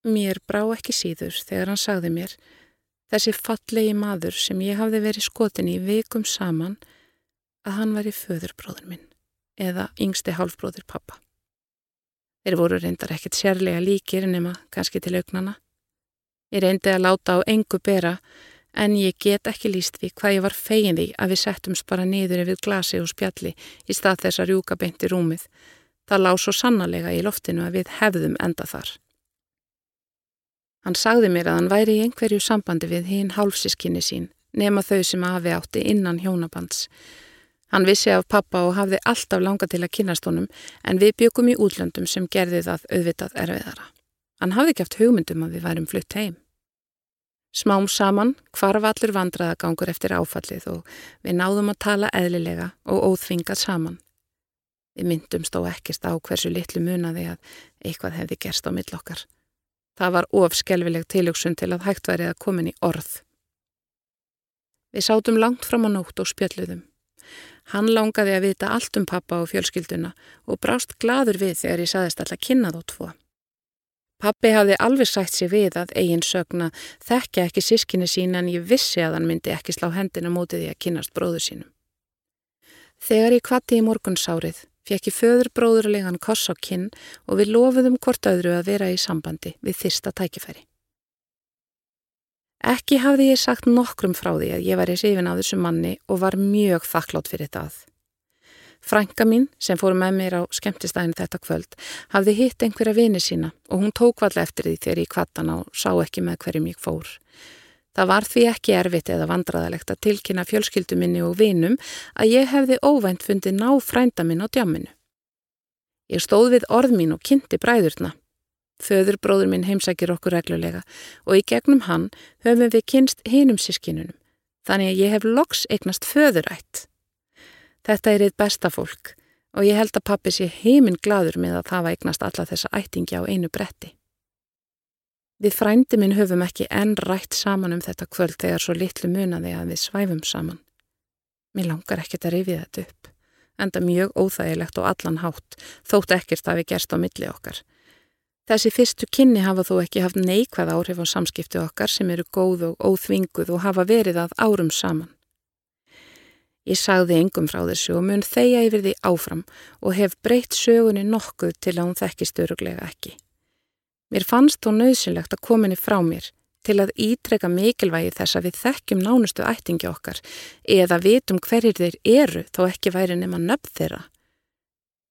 Mér brá ekki síður þegar hann sagði mér þessi fallegi maður sem ég hafði verið skotin í vikum saman að hann var í föðurbróður minn eða yngsti hálfbróður pappa. Þeir voru reyndar ekkert sérlega líkir nema kannski til augnana. Ég reyndi að láta á engu bera en ég get ekki líst við hvað ég var fegin því að við settumst bara niður yfir glasi og spjalli í stað þess að rjúka beint í rúmið. Það lág svo sannarlega í loftinu að við hefðum enda þar. Hann sagði mér að hann væri í einhverju sambandi við hinn hálfsískinni sín, nema þau sem afi átti innan hjónabands. Hann vissi af pappa og hafði alltaf langa til að kynast honum en við byggum í útlöndum sem gerði það auðvitað erfiðara. Hann hafði gæft hugmyndum að við værum flutt heim. Smám saman hvarf allur vandraðagangur eftir áfallið og við náðum að tala eðlilega og óþvingað saman. Við myndumst á ekkist á hversu litlu munaði að eitthvað hefði gerst á millokkar. Það var ofskelvileg tiljóksun til að hægt værið að komin í orð. Við sátum langt fram á nótt og spjöldluðum. Hann langaði að vita allt um pappa og fjölskylduna og brást gladur við þegar ég saðist alltaf kynnað á tvo. Pappi hafði alveg sætt sér við að eigin sögna þekkja ekki sískinni sín en ég vissi að hann myndi ekki slá hendina mótið því að kynast bróðu sínum. Þegar ég kvatti í morgunsárið fekk ég föður bróðurlegan koss á kinn og við lofuðum hvort öðru að vera í sambandi við þyrsta tækifæri. Ekki hafði ég sagt nokkrum frá því að ég var í sifin á þessu manni og var mjög þakklátt fyrir það. Frænka mín, sem fór með mér á skemmtistæðin þetta kvöld, hafði hitt einhverja vini sína og hún tók vall eftir því þegar ég kvattan og sá ekki með hverjum ég fór. Það var því ekki erfitt eða vandraðalegt að tilkynna fjölskylduminni og vinum að ég hefði óvænt fundið ná frænda minn á djamminu. Ég stóð við orð mín og kynnti bræðurna. Föður bróður minn heimsækir okkur reglulega og í gegnum hann höfum við kynst hinum sískinunum, þannig að ég hef loks eignast föðurætt. Þetta er eitt besta fólk og ég held að pappi sé heiminn gladur með að það vægnast alla þessa ættingi á einu bretti. Við frændi minn höfum ekki enn rætt saman um þetta kvöld þegar svo litlu munaði að við svæfum saman. Mér langar ekkert að rifið þetta upp, enda mjög óþægilegt og allan hátt, þótt ekkert hafi gerst á milli okkar. Þessi fyrstu kynni hafa þó ekki haft neikvæð áhrif á samskipti okkar sem eru góð og óþvinguð og hafa verið að árum saman. Ég sagði engum frá þessu og mun þeia yfir því áfram og hef breytt sögunni nokkuð til að hún þekkist öruglega ekki. Mér fannst þó nöðsynlegt að kominni frá mér til að ítreka mikilvægi þess að við þekkjum nánustu ættingi okkar eða vitum hverjir þeir eru þó ekki væri nema nöfn þeirra.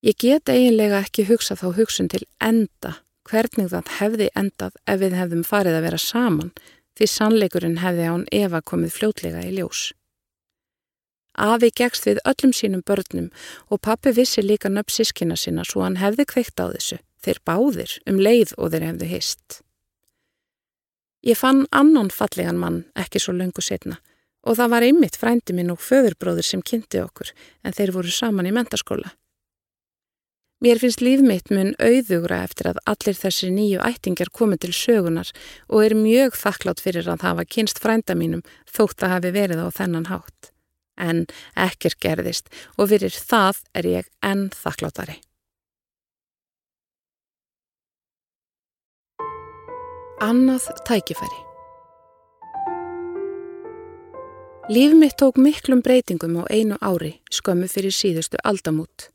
Ég get eiginlega ekki hugsa þá hugsun til enda hvernig það hefði endað ef við hefðum farið að vera saman því sannleikurinn hefði án Eva komið fljótlega í ljós. Afi gegst við öllum sínum börnum og pappi vissi líka nöfn sískina sína svo hann hefði kveikt á þessu, þeir báðir um leið og þeir hefðu hist. Ég fann annan fallegan mann ekki svo löngu setna og það var einmitt frændi minn og föðurbróður sem kynnti okkur en þeir voru saman í mentaskóla. Mér finnst líf mitt mun auðugra eftir að allir þessi nýju ættingar komið til sögunar og er mjög þakklátt fyrir að hafa kynst frænda mínum þótt að hafi verið á þennan hátt. En ekkir gerðist og fyrir það er ég enn þakklátari. Annað tækifæri Líf mitt tók miklum breytingum á einu ári skömmu fyrir síðustu aldamút.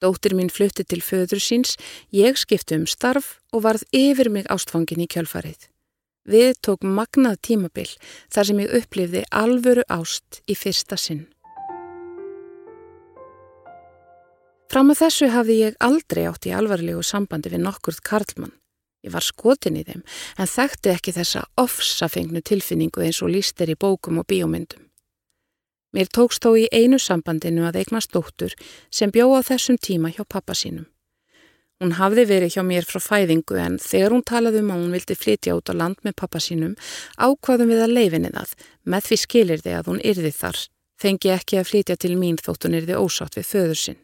Dóttir mín flutti til föður síns, ég skipti um starf og varð yfir mig ástfangin í kjölfarið. Við tók magnað tímabil þar sem ég upplifði alvöru ást í fyrsta sinn. Fram að þessu hafði ég aldrei átt í alvarlegu sambandi við nokkurð Karlmann. Ég var skotin í þeim en þekkti ekki þessa ofsafengnu tilfinningu eins og líst er í bókum og bíómyndum. Mér tókst þó í einu sambandinu að eignast dóttur sem bjó á þessum tíma hjá pappa sínum. Hún hafði verið hjá mér frá fæðingu en þegar hún talaði um að hún vildi flytja út á land með pappa sínum ákvaðum við að leifinni það með því skilir þið að hún yrði þar, fengi ekki að flytja til mín þótt hún yrði ósátt við föður sinn.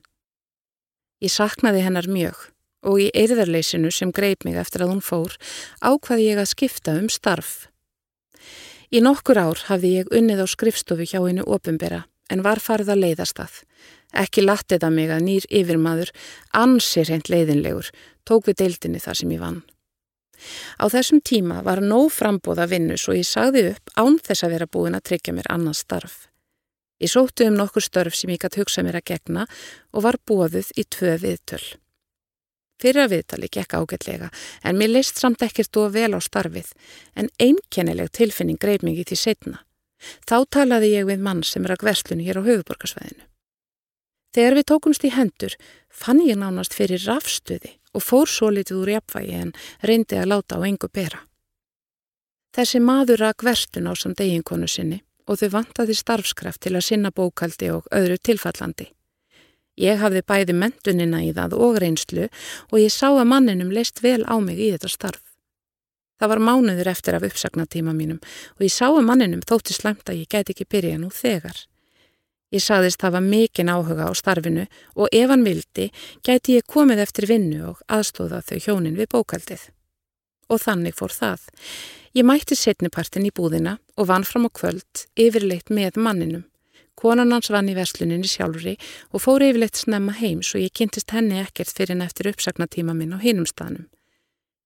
Ég saknaði hennar mjög og í eirðarleysinu sem greip mig eftir að hún fór ákvaði ég að skipta um starf. Í nokkur ár hafði ég unnið á skrifstofu hjá hennu opumbera en var farið að leiðast að. Ekki latið að mig að nýr yfirmaður, ansir hreint leiðinlegur, tók við deildinni þar sem ég vann. Á þessum tíma var nóg frambóða vinnu svo ég sagði upp án þess að vera búin að tryggja mér annan starf. Ég sótti um nokkur störf sem ég gæti hugsa mér að gegna og var bóðuð í tvö viðtöl. Fyrra viðtali gekk ágætlega en mér leist samt ekkert og vel á starfið en einkennileg tilfinning greið mig í því setna. Þá talaði ég við mann sem er að verslunni hér á höfuborgarsvæðinu. Þegar við tókumst í hendur fann ég nánast fyrir rafstuði og fór svo litið úr jafnvægi en reyndi að láta á engu bera. Þessi maður rak verslun á samt eiginkonu sinni og þau vantaði starfskraft til að sinna bókaldi og öðru tilfallandi. Ég hafði bæði mentunina í það og reynslu og ég sá að manninum leist vel á mig í þetta starf. Það var mánuður eftir af uppsagnatíma mínum og ég sá að manninum þótti slemt að ég gæti ekki byrja nú þegar. Ég saðist var mikinn áhuga á starfinu og ef hann vildi gæti ég komið eftir vinnu og aðstóða þau hjónin við bókaldið. Og þannig fór það. Ég mætti setnipartin í búðina og vann fram á kvöld yfirleitt með manninum. Konan hans vann í versluninni sjálfri og fór yfirleitt snemma heim svo ég kynntist henni ekkert fyrir en eftir uppsagnatíma minn á hinum staðnum.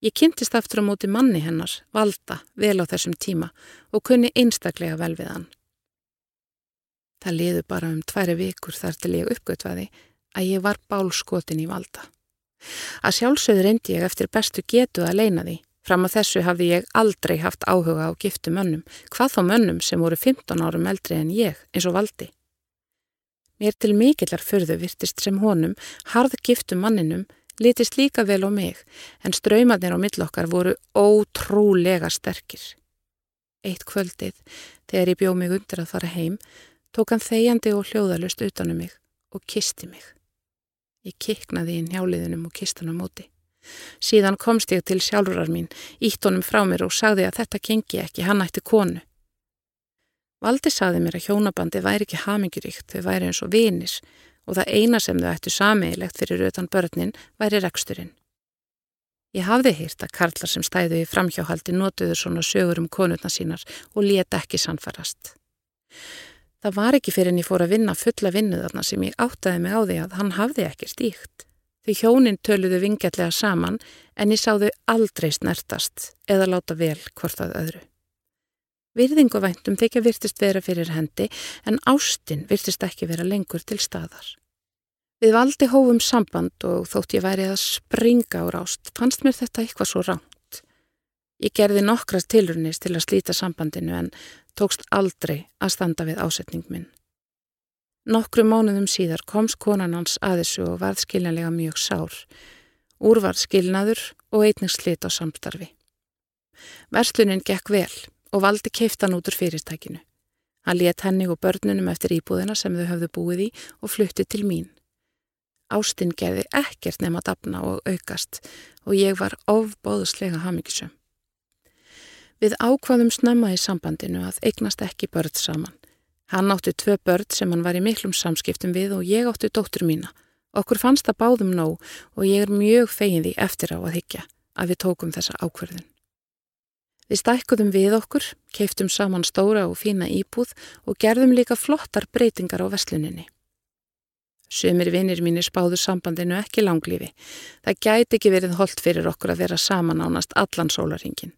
Ég kynntist aftur á móti manni hennar, Valda, vel á þessum tíma og kunni einstaklega vel við hann. Það liðu bara um tværi vikur þar til ég uppgötvaði að ég var bálskotin í Valda. Að sjálfsögur endi ég eftir bestu getu að leina því Fram að þessu hafði ég aldrei haft áhuga á giftu mönnum, hvað þá mönnum sem voru 15 árum eldri en ég, eins og valdi. Mér til mikillar förðu virtist sem honum, harð giftu manninum, litist líka vel á mig, en ströymanir á millokkar voru ótrúlega sterkir. Eitt kvöldið, þegar ég bjóð mig undir að fara heim, tók hann þegjandi og hljóðalust utanum mig og kisti mig. Ég kiknaði inn hjáliðunum og kist hann á móti. Síðan komst ég til sjálfurar mín, ítt honum frá mér og sagði að þetta gengi ekki, hann ætti konu. Valdi sagði mér að hjónabandi væri ekki haminguríkt, þau væri eins og vinis og það eina sem þau ættu sameigilegt fyrir utan börnin væri reksturinn. Ég hafði hýrt að karlar sem stæðu í framhjáhaldi notuðu svona sögur um konurna sínar og leta ekki sannfarast. Það var ekki fyrir en ég fór að vinna fulla vinnu þarna sem ég áttaði mig á því að hann hafði ekki stíkt. Þau hjónin töluðu vingjallega saman en ég sá þau aldrei snertast eða láta vel hvort að öðru. Virðingu væntum þykja virtist vera fyrir hendi en ástinn virtist ekki vera lengur til staðar. Við valdi hófum samband og þótt ég væri að springa á rást fannst mér þetta eitthvað svo ránt. Ég gerði nokkrast tilrunist til að slíta sambandinu en tókst aldrei að standa við ásetning minn. Nokkru mánuðum síðar komst konan hans að þessu og varð skiljanlega mjög sár. Úr var skilnaður og einnig slit á samstarfi. Verslunin gekk vel og valdi keiftan út úr fyrirtækinu. Hann let henni og börnunum eftir íbúðina sem þau höfðu búið í og flutti til mín. Ástinn gerði ekkert nema dapna og aukast og ég var ofbóðslega hafmyggisum. Við ákvaðum snemma í sambandinu að eignast ekki börn saman. Hann átti tvö börn sem hann var í miklum samskiptum við og ég átti dóttur mína. Okkur fannst það báðum nóg og ég er mjög fegin því eftir á að higgja að við tókum þessa ákverðin. Við stækkuðum við okkur, keiftum saman stóra og fína íbúð og gerðum líka flottar breytingar á vesluninni. Sumir vinnir mínir spáðu sambandinu ekki langlífi. Það gæti ekki verið holdt fyrir okkur að vera saman ánast allan sólaringin.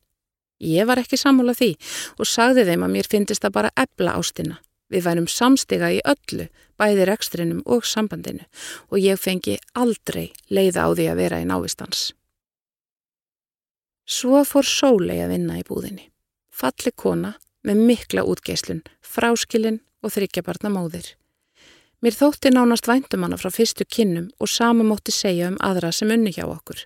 Ég var ekki sammála því og sagði þeim að mér finnist það bara ebla ástina. Við værum samstiga í öllu, bæði rekstrinum og sambandinu og ég fengi aldrei leiða á því að vera í návistans. Svo fór Sólei að vinna í búðinni. Falli kona með mikla útgeislun, fráskilin og þryggjabarna móðir. Mér þótti nánast væntumanna frá fyrstu kinnum og sama mótti segja um aðra sem unni hjá okkur.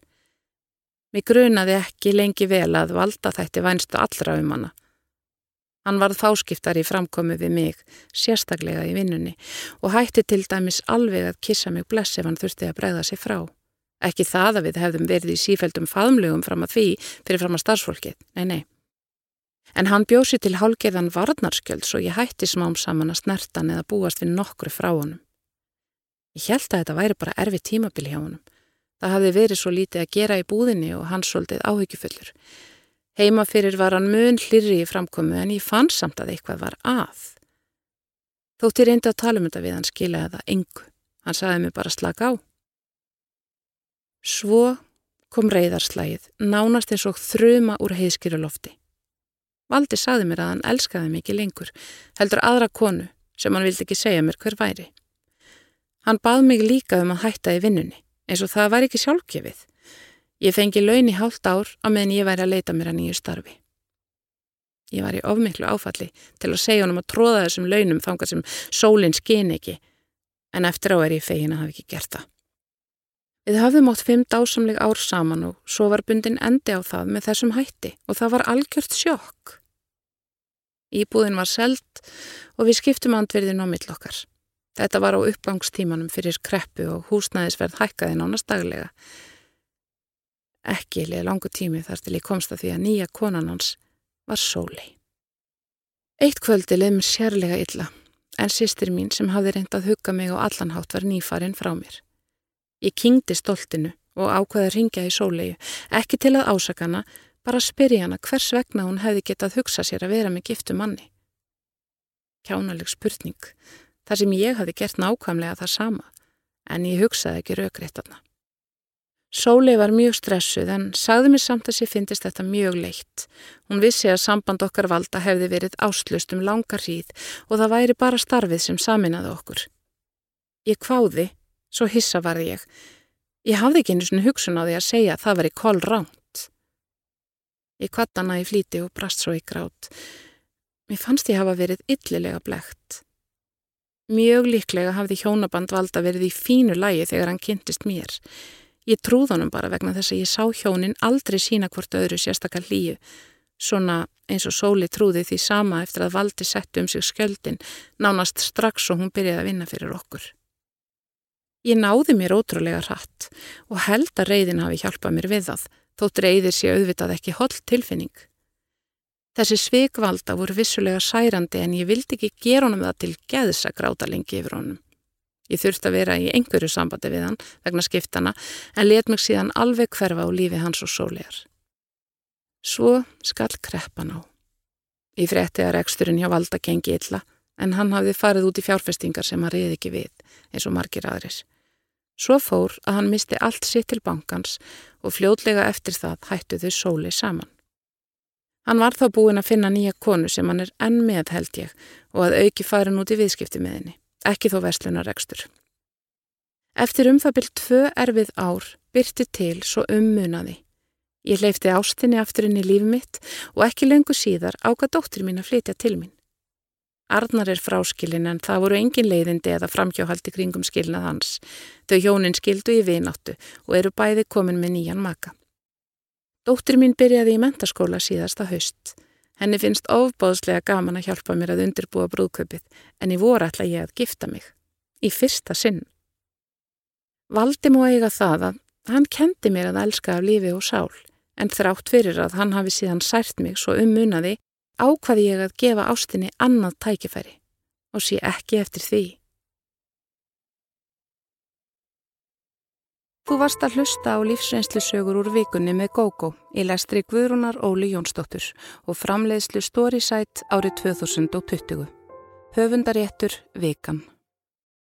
Mér grunaði ekki lengi vel að valda þætti vænstu allra um hana. Hann varð fáskiptar í framkomi við mig, sérstaklega í vinnunni, og hætti til dæmis alveg að kissa mig bless ef hann þurfti að bregða sig frá. Ekki það að við hefðum verið í sífældum faðmlugum fram að því fyrir fram að starfsfólkið, nei, nei. En hann bjósi til hálgeðan varnarskjöld svo ég hætti smám saman að snertan eða búast við nokkru frá honum. Ég held að þetta væri bara erfi tímabili hjá honum. Það hafði verið svo lítið að gera í búðinni og hann svolítið áhyggjufullur. Heima fyrir var hann mun hlirri í framkomu en ég fann samt að eitthvað var að. Þótt ég reyndi að tala um þetta við hann skilaði það engu. Hann saði mig bara slaka á. Svo kom reyðarslægið, nánast eins og þruma úr heiðskýru lofti. Valdi saði mér að hann elskaði mikið lengur, heldur aðra konu sem hann vildi ekki segja mér hver væri. Hann bað mig líka um að hætta í vinnunni eins og það var ekki sjálfgefið. Ég fengi laun í hálft ár á meðan ég væri að leita mér að nýju starfi. Ég var í ofmiklu áfalli til að segja honum að tróða þessum launum þangar sem sólinn skin ekki, en eftir á er ég fegin að hafa ekki gert það. Við hafðum átt fimm dásamleg ár saman og svo var bundin endi á það með þessum hætti og það var algjört sjokk. Íbúðin var selt og við skiptum andverðin á millokkar. Þetta var á uppgangstímanum fyrir kreppu og húsnæðisverð hækkaði nánast daglega. Ekki leið langu tími þar til ég komst að því að nýja konan hans var sóli. Eitt kvöldi leið mér sérlega illa, en sýstir mín sem hafði reynd að hugga mig og allanhátt var nýfarinn frá mér. Ég kingdi stoltinu og ákvaði að ringja í sólegu, ekki til að ásakana, bara að spyrja hana hvers vegna hún hefði getað hugsa sér að vera með giftu manni. Kjánaleg spurning þar sem ég hafi gert nákvæmlega það sama, en ég hugsaði ekki raugréttarna. Sóli var mjög stressuð en sagði mér samt að sér fyndist þetta mjög leitt. Hún vissi að samband okkar valda hefði verið áslust um langar hríð og það væri bara starfið sem saminaði okkur. Ég kváði, svo hissa var ég. Ég hafði ekki einu svona hugsun á því að segja að það var í koll ránt. Ég kvattana í flíti og brast svo í grát. Mér fannst ég hafa verið yllilega blegt. Mjög líklega hafði hjónaband valda verið í fínu lægi þegar hann kynntist mér. Ég trúð honum bara vegna þess að ég sá hjónin aldrei sína hvort öðru sérstakar líu, svona eins og sóli trúði því sama eftir að valdi settu um sig skjöldin, nánast strax og hún byrjaði að vinna fyrir okkur. Ég náði mér ótrúlega hratt og held að reyðin hafi hjálpað mér við það, þótt reyðir sé auðvitað ekki holl tilfinning. Þessi svikvalda voru vissulega særandi en ég vildi ekki gera honum það til geðs að gráta lengi yfir honum. Ég þurfti að vera í einhverju sambandi við hann vegna skiptana en let mig síðan alveg hverfa á lífi hans og sólegar. Svo skall kreppan á. Ég frétti að reksturinn hjá valda gengi illa, en hann hafði farið út í fjárfestingar sem hann reyði ekki við, eins og margir aðris. Svo fór að hann misti allt sitt til bankans og fljótlega eftir það hættu þau sóli saman. Hann var þá búin að finna nýja konu sem hann er enn með held ég og að auki farin út í viðskipti með henni, ekki þó vestlunarekstur. Eftir um það byrjt tvö erfið ár byrti til svo ummunaði. Ég leifti ástinni aftur inn í líf mitt og ekki lengur síðar ága dóttir mín að flytja til mín. Arnar er fráskilin en það voru engin leiðindi eða framkjóhaldi kringum skilnað hans. Þau hjónin skildu í vináttu og eru bæði komin með nýjan maka. Dóttir mín byrjaði í mentaskóla síðasta haust. Henni finnst ofbóðslega gaman að hjálpa mér að undirbúa brúðköpið en í voru ætla ég að gifta mig. Í fyrsta sinn. Valdi mú eiga það að hann kendi mér að elska af lífi og sál en þrátt fyrir að hann hafi síðan sært mig svo ummunaði ákvaði ég að gefa ástinni annað tækifæri og sé ekki eftir því. Þú varst að hlusta á lífsreynslusögur úr vikunni með GóGó í lestri Guðrúnar Óli Jónsdóttur og framleiðslu Storysight árið 2020. Höfundaréttur Vikan.